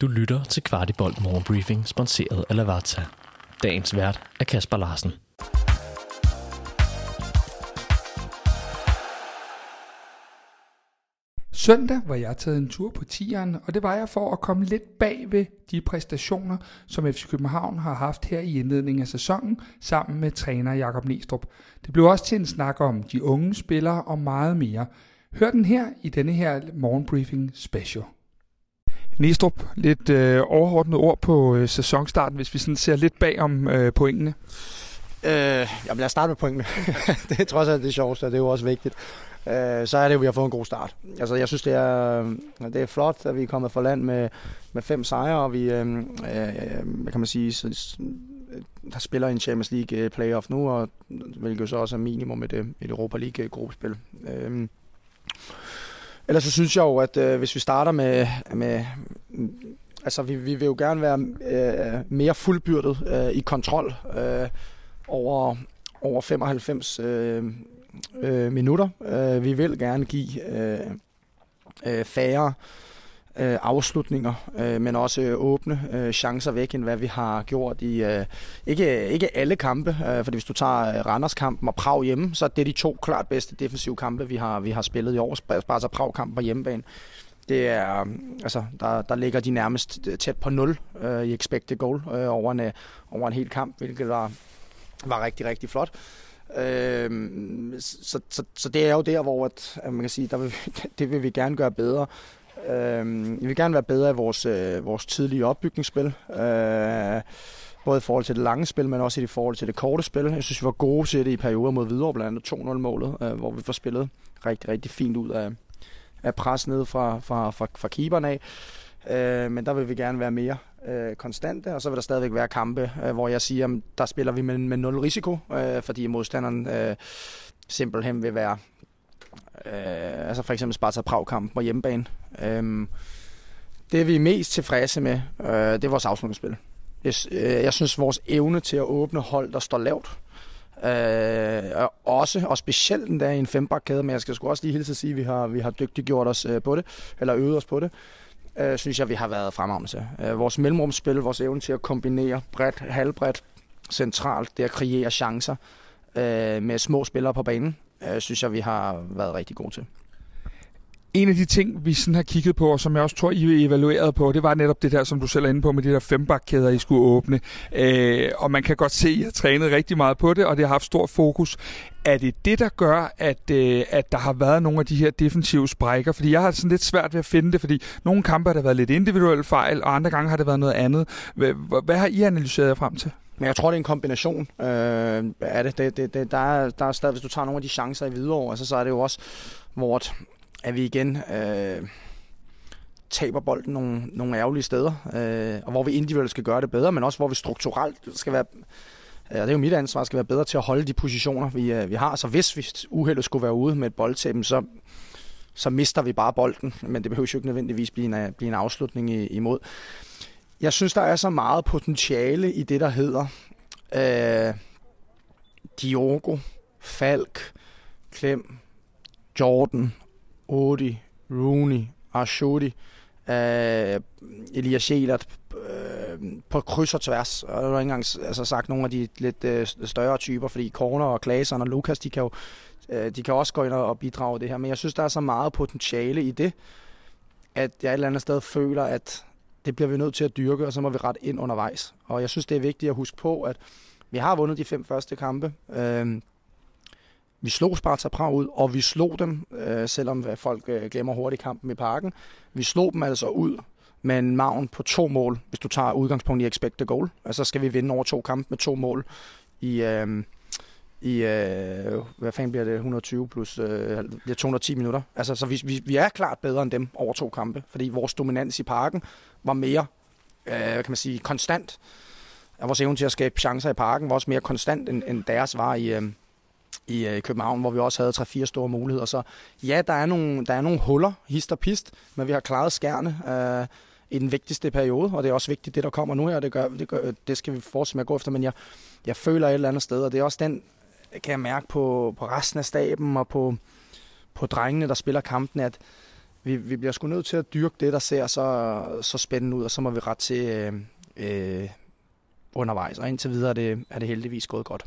Du lytter til Kvartibolt Morgenbriefing, sponsoreret af Lavazza. Dagens vært er Kasper Larsen. Søndag var jeg taget en tur på tieren, og det var jeg for at komme lidt bag ved de præstationer, som FC København har haft her i indledningen af sæsonen, sammen med træner Jakob Næstrup. Det blev også til en snak om de unge spillere og meget mere. Hør den her i denne her morgenbriefing special. Næstrup, lidt øh, overordnet ord på øh, sæsonstarten, hvis vi sådan ser lidt bag om øh, pointene. Øh, jamen lad os starte med pointene. det er trods alt det sjoveste, og det er jo også vigtigt. Øh, så er det jo, at vi har fået en god start. Altså, jeg synes, det er, øh, det er flot, at vi er kommet fra land med, med fem sejre, og vi, øh, øh, hvad kan man sige, så, der spiller en Champions League øh, playoff nu, og hvilket så også er minimum et, øh, et Europa League gruppespil. Øh, ellers så synes jeg jo, at øh, hvis vi starter med, med altså vi, vi vil jo gerne være øh, mere fuldbyrdet øh, i kontrol øh, over, over 95 øh, øh, minutter. Øh, vi vil gerne give øh, øh, færre øh, afslutninger, øh, men også åbne øh, chancer væk, end hvad vi har gjort i øh, ikke, ikke alle kampe. Øh, fordi hvis du tager øh, Randers-kampen og Prag hjemme, så er det de to klart bedste defensive kampe, vi har, vi har spillet i år. Altså bare så Prag-kampen på hjemmebane. Det er, øh, altså, der, der ligger de nærmest øh, tæt på 0 øh, i expected goal øh, over, en, over en hel kamp, hvilket var, var rigtig, rigtig flot. Øh, så, så, så det er jo der, hvor at, at man kan sige, der vil, det vil vi gerne gøre bedre. Øh, vi vil gerne være bedre i vores, øh, vores tidlige opbygningsspil. Øh, både i forhold til det lange spil, men også i forhold til det korte spil. Jeg synes, vi var gode til det i perioder mod Hvidovre, blandt andet 2-0-målet, øh, hvor vi får spillet rigtig, rigtig fint ud af, af pres ned fra, fra, fra, fra keeperen af. Øh, men der vil vi gerne være mere øh, konstante, og så vil der stadigvæk være kampe, øh, hvor jeg siger, at der spiller vi med, med nul risiko, øh, fordi modstanderen øh, simpelthen vil være, øh, altså for eksempel Sparta Prag-kampen på hjemmebane. Øh, det vi er mest tilfredse med, øh, det er vores afslutningsspil. Jeg, øh, jeg synes, vores evne til at åbne hold, der står lavt, Øh, også, og specielt den der i en fembakkæde, men jeg skal sgu også lige hilse at sige, at vi har, vi har dygtiggjort os øh, på det, eller øvet os på det øh, synes jeg, vi har været fremragende til. Øh, vores mellemrumsspil, vores evne til at kombinere bredt, halvbredt, centralt, det at kreere chancer øh, med små spillere på banen, øh, synes jeg, vi har været rigtig gode til. En af de ting, vi sådan har kigget på, og som jeg også tror, I evaluerede på, det var netop det der, som du selv er inde på, med de der fembakkæder, I skulle åbne. Øh, og man kan godt se, at I har trænet rigtig meget på det, og det har haft stor fokus. Er det det, der gør, at, øh, at der har været nogle af de her defensive sprækker? Fordi jeg har sådan lidt svært ved at finde det, fordi nogle kampe har der været lidt individuelle fejl, og andre gange har det været noget andet. Hvad, hvad har I analyseret frem til? Men jeg tror, det er en kombination øh, af det. det, det, det der, er, der er stadig, hvis du tager nogle af de chancer i Hvidovre, altså, så er det jo også, hvor at vi igen øh, taber bolden nogle, nogle ærgerlige steder, øh, og hvor vi individuelt skal gøre det bedre, men også hvor vi strukturelt skal være, øh, ja, det er jo mit ansvar, skal være bedre til at holde de positioner, vi, øh, vi har. Så hvis vi uheldet skulle være ude med et boldtab, så, så mister vi bare bolden, men det behøver jo ikke nødvendigvis blive en, øh, blive en afslutning imod. Jeg synes, der er så meget potentiale i det, der hedder øh, Diogo, Falk, Klem, Jordan, Odi, Rooney, Arshodi, øh, Elias Sjelert øh, på kryds og tværs. Og jeg har ikke engang altså, sagt nogle af de lidt øh, større typer, fordi Corner og Klasen og Lukas, de kan jo øh, de kan også gå ind og bidrage det her. Men jeg synes, der er så meget potentiale i det, at jeg et eller andet sted føler, at det bliver vi nødt til at dyrke, og så må vi ret ind undervejs. Og jeg synes, det er vigtigt at huske på, at vi har vundet de fem første kampe. Øh, vi slog Sparta Prag ud, og vi slog dem, øh, selvom folk øh, glemmer hurtigt kampen i parken. Vi slog dem altså ud med en maven på to mål, hvis du tager udgangspunkt i expected goal. Altså skal vi vinde over to kampe med to mål i, øh, i øh, hvad fanden bliver det, 120 plus øh, 210 minutter. Altså, så vi, vi, vi er klart bedre end dem over to kampe, fordi vores dominans i parken var mere, øh, kan man sige, konstant. Og vores evne til at skabe chancer i parken var også mere konstant, end, end deres var i, øh, i øh, København, hvor vi også havde tre-fire store muligheder. Så ja, der er nogle, der er nogle huller, hist og pist, men vi har klaret skærne øh, i den vigtigste periode, og det er også vigtigt, det der kommer nu her, det, gør, det, gør, det skal vi fortsætte med at gå efter, men jeg, jeg føler et eller andet sted, og det er også den, kan jeg mærke på, på resten af staben og på, på drengene, der spiller kampen, at vi, vi bliver sgu nødt til at dyrke det, der ser så, så spændende ud, og så må vi ret til øh, øh, undervejs. Og indtil videre er det, er det heldigvis gået godt.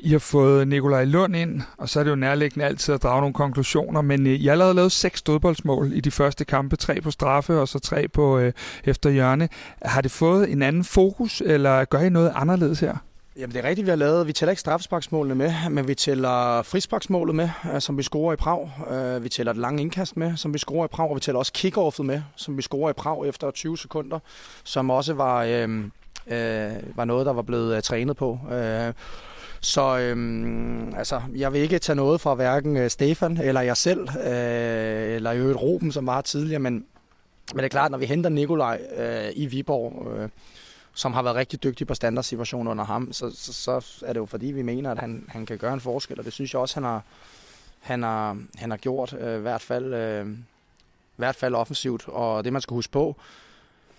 I har fået Nikolaj Lund ind, og så er det jo nærliggende altid at drage nogle konklusioner, men øh, I har allerede lavet seks dødboldsmål i de første kampe, tre på straffe og så tre på øh, efter hjørne. Har det fået en anden fokus, eller gør I noget anderledes her? Jamen det er rigtigt, vi har lavet. Vi tæller ikke straffesparksmålene med, men vi tæller frisparksmålet med, øh, som vi scorer i Prag. Øh, vi tæller et langt indkast med, som vi scorer i Prag, og vi tæller også kickoffet med, som vi scorer i Prag efter 20 sekunder, som også var, øh, øh, var noget, der var blevet trænet på. Øh, så øhm, altså, jeg vil ikke tage noget fra hverken øh, Stefan eller jeg selv, øh, eller i øvrigt Ruben, som var tidligere, men, men det er klart, når vi henter Nikolaj øh, i Viborg, øh, som har været rigtig dygtig på standardsituationen under ham, så, så, så er det jo fordi, vi mener, at han, han kan gøre en forskel, og det synes jeg også, han har, han har, han har gjort, øh, i hvert fald, øh, i hvert fald offensivt. Og det, man skal huske på,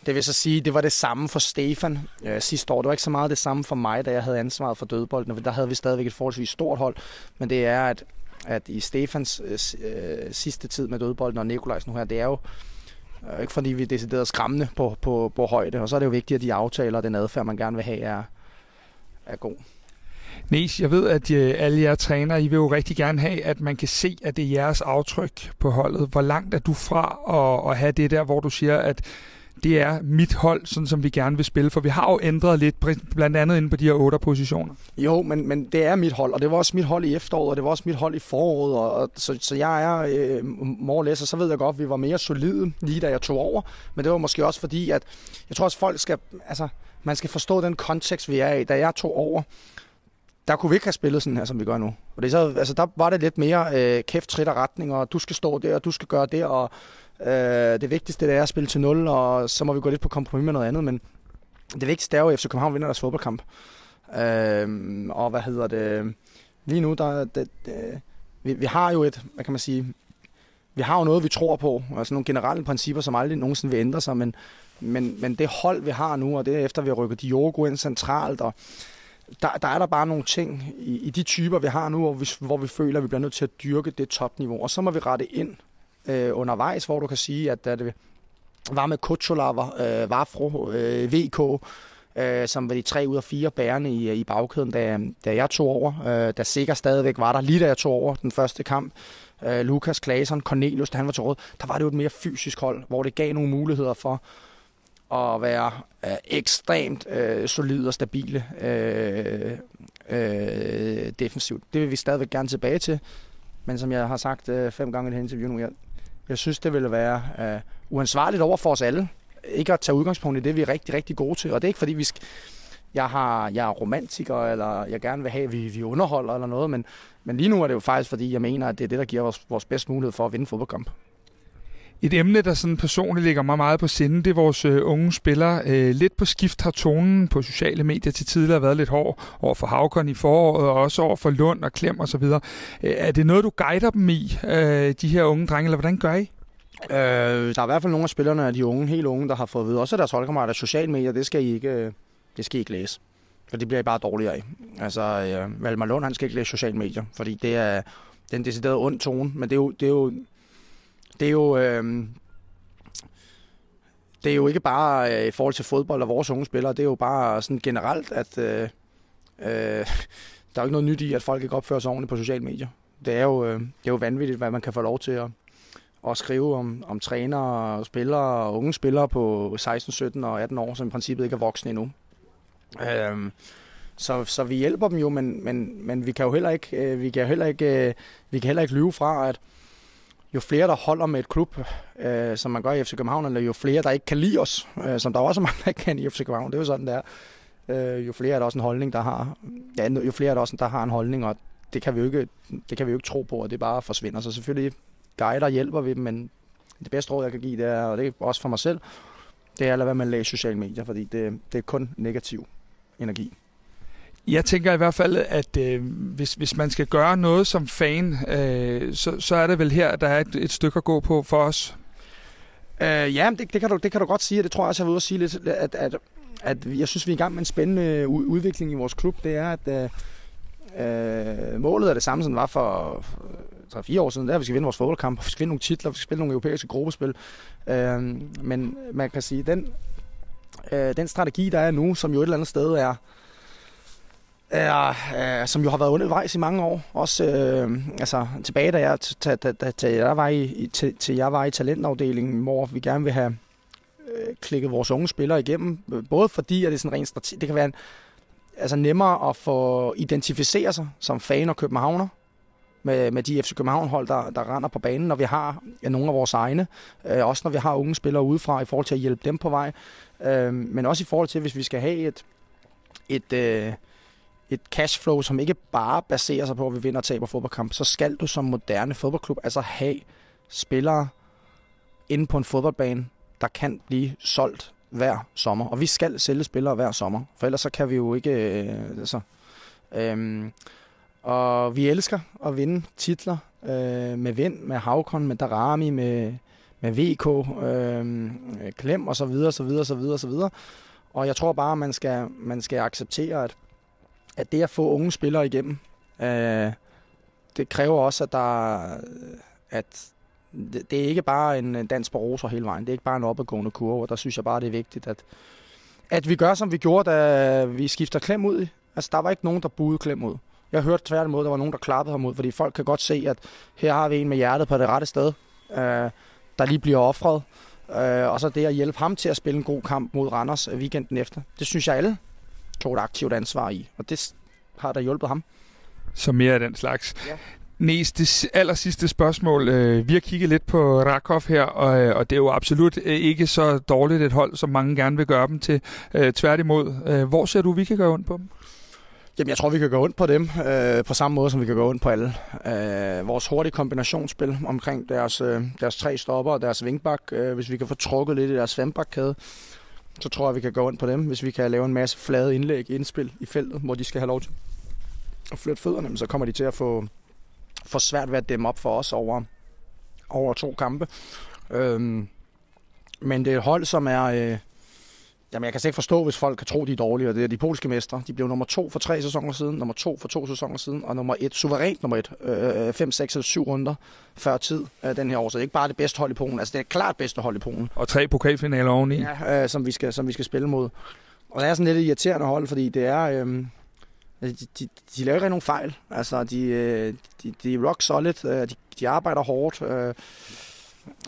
det vil så sige, det var det samme for Stefan øh, sidste år. Det var ikke så meget det samme for mig, da jeg havde ansvaret for dødbolden. Der havde vi stadigvæk et forholdsvis stort hold. Men det er, at, at i Stefans øh, øh, sidste tid med dødbolden og Nikolajs nu her, det er jo øh, ikke fordi vi er decideret skræmmende på, på, på højde. Og så er det jo vigtigt, at de aftaler og den adfærd, man gerne vil have, er, er god. Nish, jeg ved, at øh, alle jer træner, I vil jo rigtig gerne have, at man kan se, at det er jeres aftryk på holdet. Hvor langt er du fra at, at have det der, hvor du siger, at det er mit hold, sådan som vi gerne vil spille, for vi har jo ændret lidt, blandt andet inde på de her otte positioner. Jo, men, men det er mit hold, og det var også mit hold i efteråret, og det var også mit hold i foråret, og, og så, så jeg er øh, morlæs, og så ved jeg godt, at vi var mere solide lige da jeg tog over, men det var måske også fordi, at jeg tror også, folk skal, altså, man skal forstå den kontekst, vi er i. Da jeg tog over, der kunne vi ikke have spillet sådan her, som vi gør nu. Og det så, altså, der var det lidt mere øh, kæft, trit og retning, og du skal stå der, og du skal gøre det, og Øh, det vigtigste det er at spille til 0, og så må vi gå lidt på kompromis med noget andet, men det vigtigste er jo, at FC København vinder deres fodboldkamp. Øh, og hvad hedder det? Lige nu, der, det, det, vi, vi har jo et, hvad kan man sige, vi har jo noget, vi tror på, altså nogle generelle principper, som aldrig nogensinde vil ændre sig, men, men, men det hold, vi har nu, og det er efter, vi har rykket Diogo ind centralt, og der, der er der bare nogle ting i, i de typer, vi har nu, hvor vi, hvor vi føler, at vi bliver nødt til at dyrke det topniveau, og så må vi rette ind øh, undervejs, hvor du kan sige, at det var med Kutsulava, øh, Vafro, øh, VK, øh, som var de tre ud af fire bærende i, i bagkæden, da, da jeg tog over. Øh, da Sikker stadigvæk var der, lige da jeg tog over den første kamp. Øh, Lukas Klasen, Cornelius, da han var til råd, der var det jo et mere fysisk hold, hvor det gav nogle muligheder for at være øh, ekstremt øh, solide og stabile øh, øh, defensivt. Det vil vi stadigvæk gerne tilbage til. Men som jeg har sagt øh, fem gange i det her interview nu, jeg, jeg synes, det ville være øh, uansvarligt over for os alle. Ikke at tage udgangspunkt i det, vi er rigtig, rigtig gode til. Og det er ikke, fordi vi skal, jeg, har, jeg er romantiker, eller jeg gerne vil have, at vi, vi underholder eller noget, men, men lige nu er det jo faktisk, fordi jeg mener, at det er det, der giver os vores bedste mulighed for at vinde fodboldkamp. Et emne, der sådan personligt ligger mig meget på sinde, det er vores øh, unge spillere. Øh, lidt på skift har tonen på sociale medier til tidligere været lidt hård over for Havkon i foråret, og også over for Lund og Klem osv. Øh, er det noget, du guider dem i, øh, de her unge drenge, eller hvordan gør I? Øh, der er i hvert fald nogle af spillerne af de unge, helt unge, der har fået at vide, også deres holdkammerater, at sociale medier, det skal I ikke, øh, det skal I ikke læse. For det bliver I bare dårligere af. Altså, øh, Valmar Lund, han skal ikke læse sociale medier, fordi det er, den decideret ond tone, men det er jo, det er jo det er jo... Øh, det er jo ikke bare øh, i forhold til fodbold og vores unge spillere, det er jo bare sådan generelt, at øh, øh, der er jo ikke noget nyt i, at folk ikke opfører sig ordentligt på sociale medier. Det er jo, øh, det er jo vanvittigt, hvad man kan få lov til at, at skrive om, om trænere og spillere og unge spillere på 16, 17 og 18 år, som i princippet ikke er voksne endnu. Øh, så, så vi hjælper dem jo, men, men, men vi kan jo heller ikke, øh, vi kan heller ikke, øh, vi kan heller ikke lyve fra, at, jo flere, der holder med et klub, øh, som man gør i FC København, eller jo flere, der ikke kan lide os, øh, som der også er mange, der ikke kan i FC København, det er jo sådan, det er. Øh, jo flere er der også en holdning, der har, ja, jo flere er der også, der har en holdning, og det kan vi jo ikke, det kan vi jo ikke tro på, og det bare forsvinder. Så selvfølgelig guider hjælper vi dem, men det bedste råd, jeg kan give, det er, og det er også for mig selv, det er at lade være med at læse sociale medier, fordi det, det er kun negativ energi. Jeg tænker i hvert fald, at øh, hvis, hvis man skal gøre noget som fan, øh, så, så er det vel her, der er et, et stykke at gå på for os. Øh, ja, det, det, kan du, det kan du godt sige, og det tror jeg også, jeg vil ude at sige lidt, at, at, at jeg synes, vi er i gang med en spændende udvikling i vores klub. Det er, at øh, øh, målet er det samme, som det var for øh, 3-4 år siden, det er, at vi skal vinde vores fodboldkamp, vi skal vinde nogle titler, vi skal spille nogle europæiske gruppespil. Øh, men man kan sige, den, øh, den strategi, der er nu, som jo et eller andet sted er, er, er øh, som jo har været undervejs i mange år. Også øh, altså, tilbage, da jeg, da, da, da, da jeg var i, til, til jeg var i talentafdelingen, hvor vi gerne vil have øh, klikket vores unge spillere igennem. Både fordi, at det er sådan rent strategi, det kan være en, altså nemmere at få identificere sig som fan og københavner med, med de FC København-hold, der, der render på banen, når vi har ja, nogle af vores egne. Øh, også når vi har unge spillere udefra, i forhold til at hjælpe dem på vej. Øh, men også i forhold til, hvis vi skal have et, et, øh, et cashflow, som ikke bare baserer sig på, at vi vinder og taber fodboldkamp, så skal du som moderne fodboldklub altså have spillere inde på en fodboldbane, der kan blive solgt hver sommer. Og vi skal sælge spillere hver sommer, for ellers så kan vi jo ikke... Øh, altså, øhm, og vi elsker at vinde titler øh, med Vind, med Havkon, med Darami, med, med VK, øh, Klem og så videre, så videre, så videre, så videre. Og jeg tror bare, man skal, man skal acceptere, at, at det at få unge spillere igennem, øh, det kræver også, at der øh, at det, det er ikke bare en dans på roser hele vejen. Det er ikke bare en opadgående kurve, og der synes jeg bare, det er vigtigt, at, at vi gør, som vi gjorde, da vi skifter Klem ud. Altså, der var ikke nogen, der buede Klem ud. Jeg hørte tværtimod, der var nogen, der klappede ham ud, fordi folk kan godt se, at her har vi en med hjertet på det rette sted, øh, der lige bliver offret. Øh, og så det at hjælpe ham til at spille en god kamp mod Randers weekenden efter. Det synes jeg alle tog et aktivt ansvar i, og det har der hjulpet ham. Så mere af den slags. Ja. Næste, aller sidste spørgsmål. Øh, vi har kigget lidt på Rakov her, og, øh, og det er jo absolut øh, ikke så dårligt et hold, som mange gerne vil gøre dem til. Tværtimod, hvor ser du, vi kan gøre ondt på dem? Jamen, jeg tror, vi kan gå ondt på dem øh, på samme måde, som vi kan gå ondt på alle. Øh, vores hurtige kombinationsspil omkring deres, øh, deres tre stopper og deres vingbak, øh, hvis vi kan få trukket lidt i deres fembakkæde, så tror jeg, vi kan gå ind på dem. Hvis vi kan lave en masse flade indlæg, indspil i feltet, hvor de skal have lov til at flytte fødderne, så kommer de til at få, få svært ved at dæmme op for os over, over to kampe. Øhm, men det er et hold, som er... Øh, Jamen, jeg kan slet ikke forstå, hvis folk kan tro, de er dårlige. Og det er de polske mestre. De blev nummer to for tre sæsoner siden, nummer to for to sæsoner siden, og nummer et, suverænt nummer et, øh, fem, seks eller syv runder før tid øh, den her år. Så det er ikke bare det bedste hold i Polen. Altså, det er klart bedste hold i Polen. Og tre pokalfinaler oveni. Ja, øh, som, vi skal, som vi skal spille mod. Og det er sådan lidt irriterende hold, fordi det er... Øh, de, de, de laver ikke nogen fejl. Altså, de, øh, de, de er rock solid. Øh, de, de arbejder hårdt. Øh,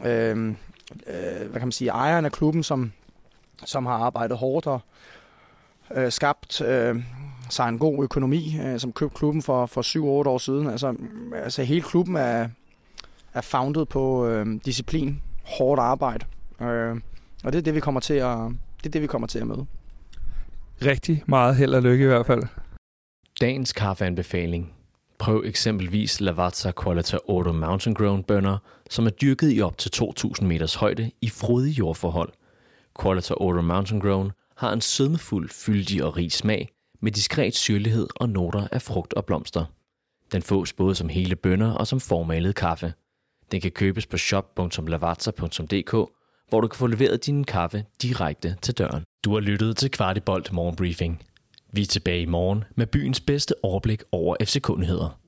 øh, hvad kan man sige? Ejeren af klubben, som som har arbejdet hårdt og øh, skabt øh, sig en god økonomi, øh, som købte klubben for, for 7-8 år siden. Altså, altså hele klubben er, er founded på øh, disciplin, hårdt arbejde. Øh, og det er det, vi kommer til at, det er det, vi kommer til at møde. Rigtig meget held og lykke i hvert fald. Dagens kaffeanbefaling. Prøv eksempelvis Lavazza Qualita Auto Mountain Grown bønner, som er dyrket i op til 2.000 meters højde i frodige jordforhold – Qualita Order Mountain Grown har en sødmefuld, fyldig og rig smag med diskret syrlighed og noter af frugt og blomster. Den fås både som hele bønner og som formalet kaffe. Den kan købes på shop.lavazza.dk, hvor du kan få leveret din kaffe direkte til døren. Du har lyttet til Kvartibolt Morgenbriefing. Vi er tilbage i morgen med byens bedste overblik over FC-kundigheder.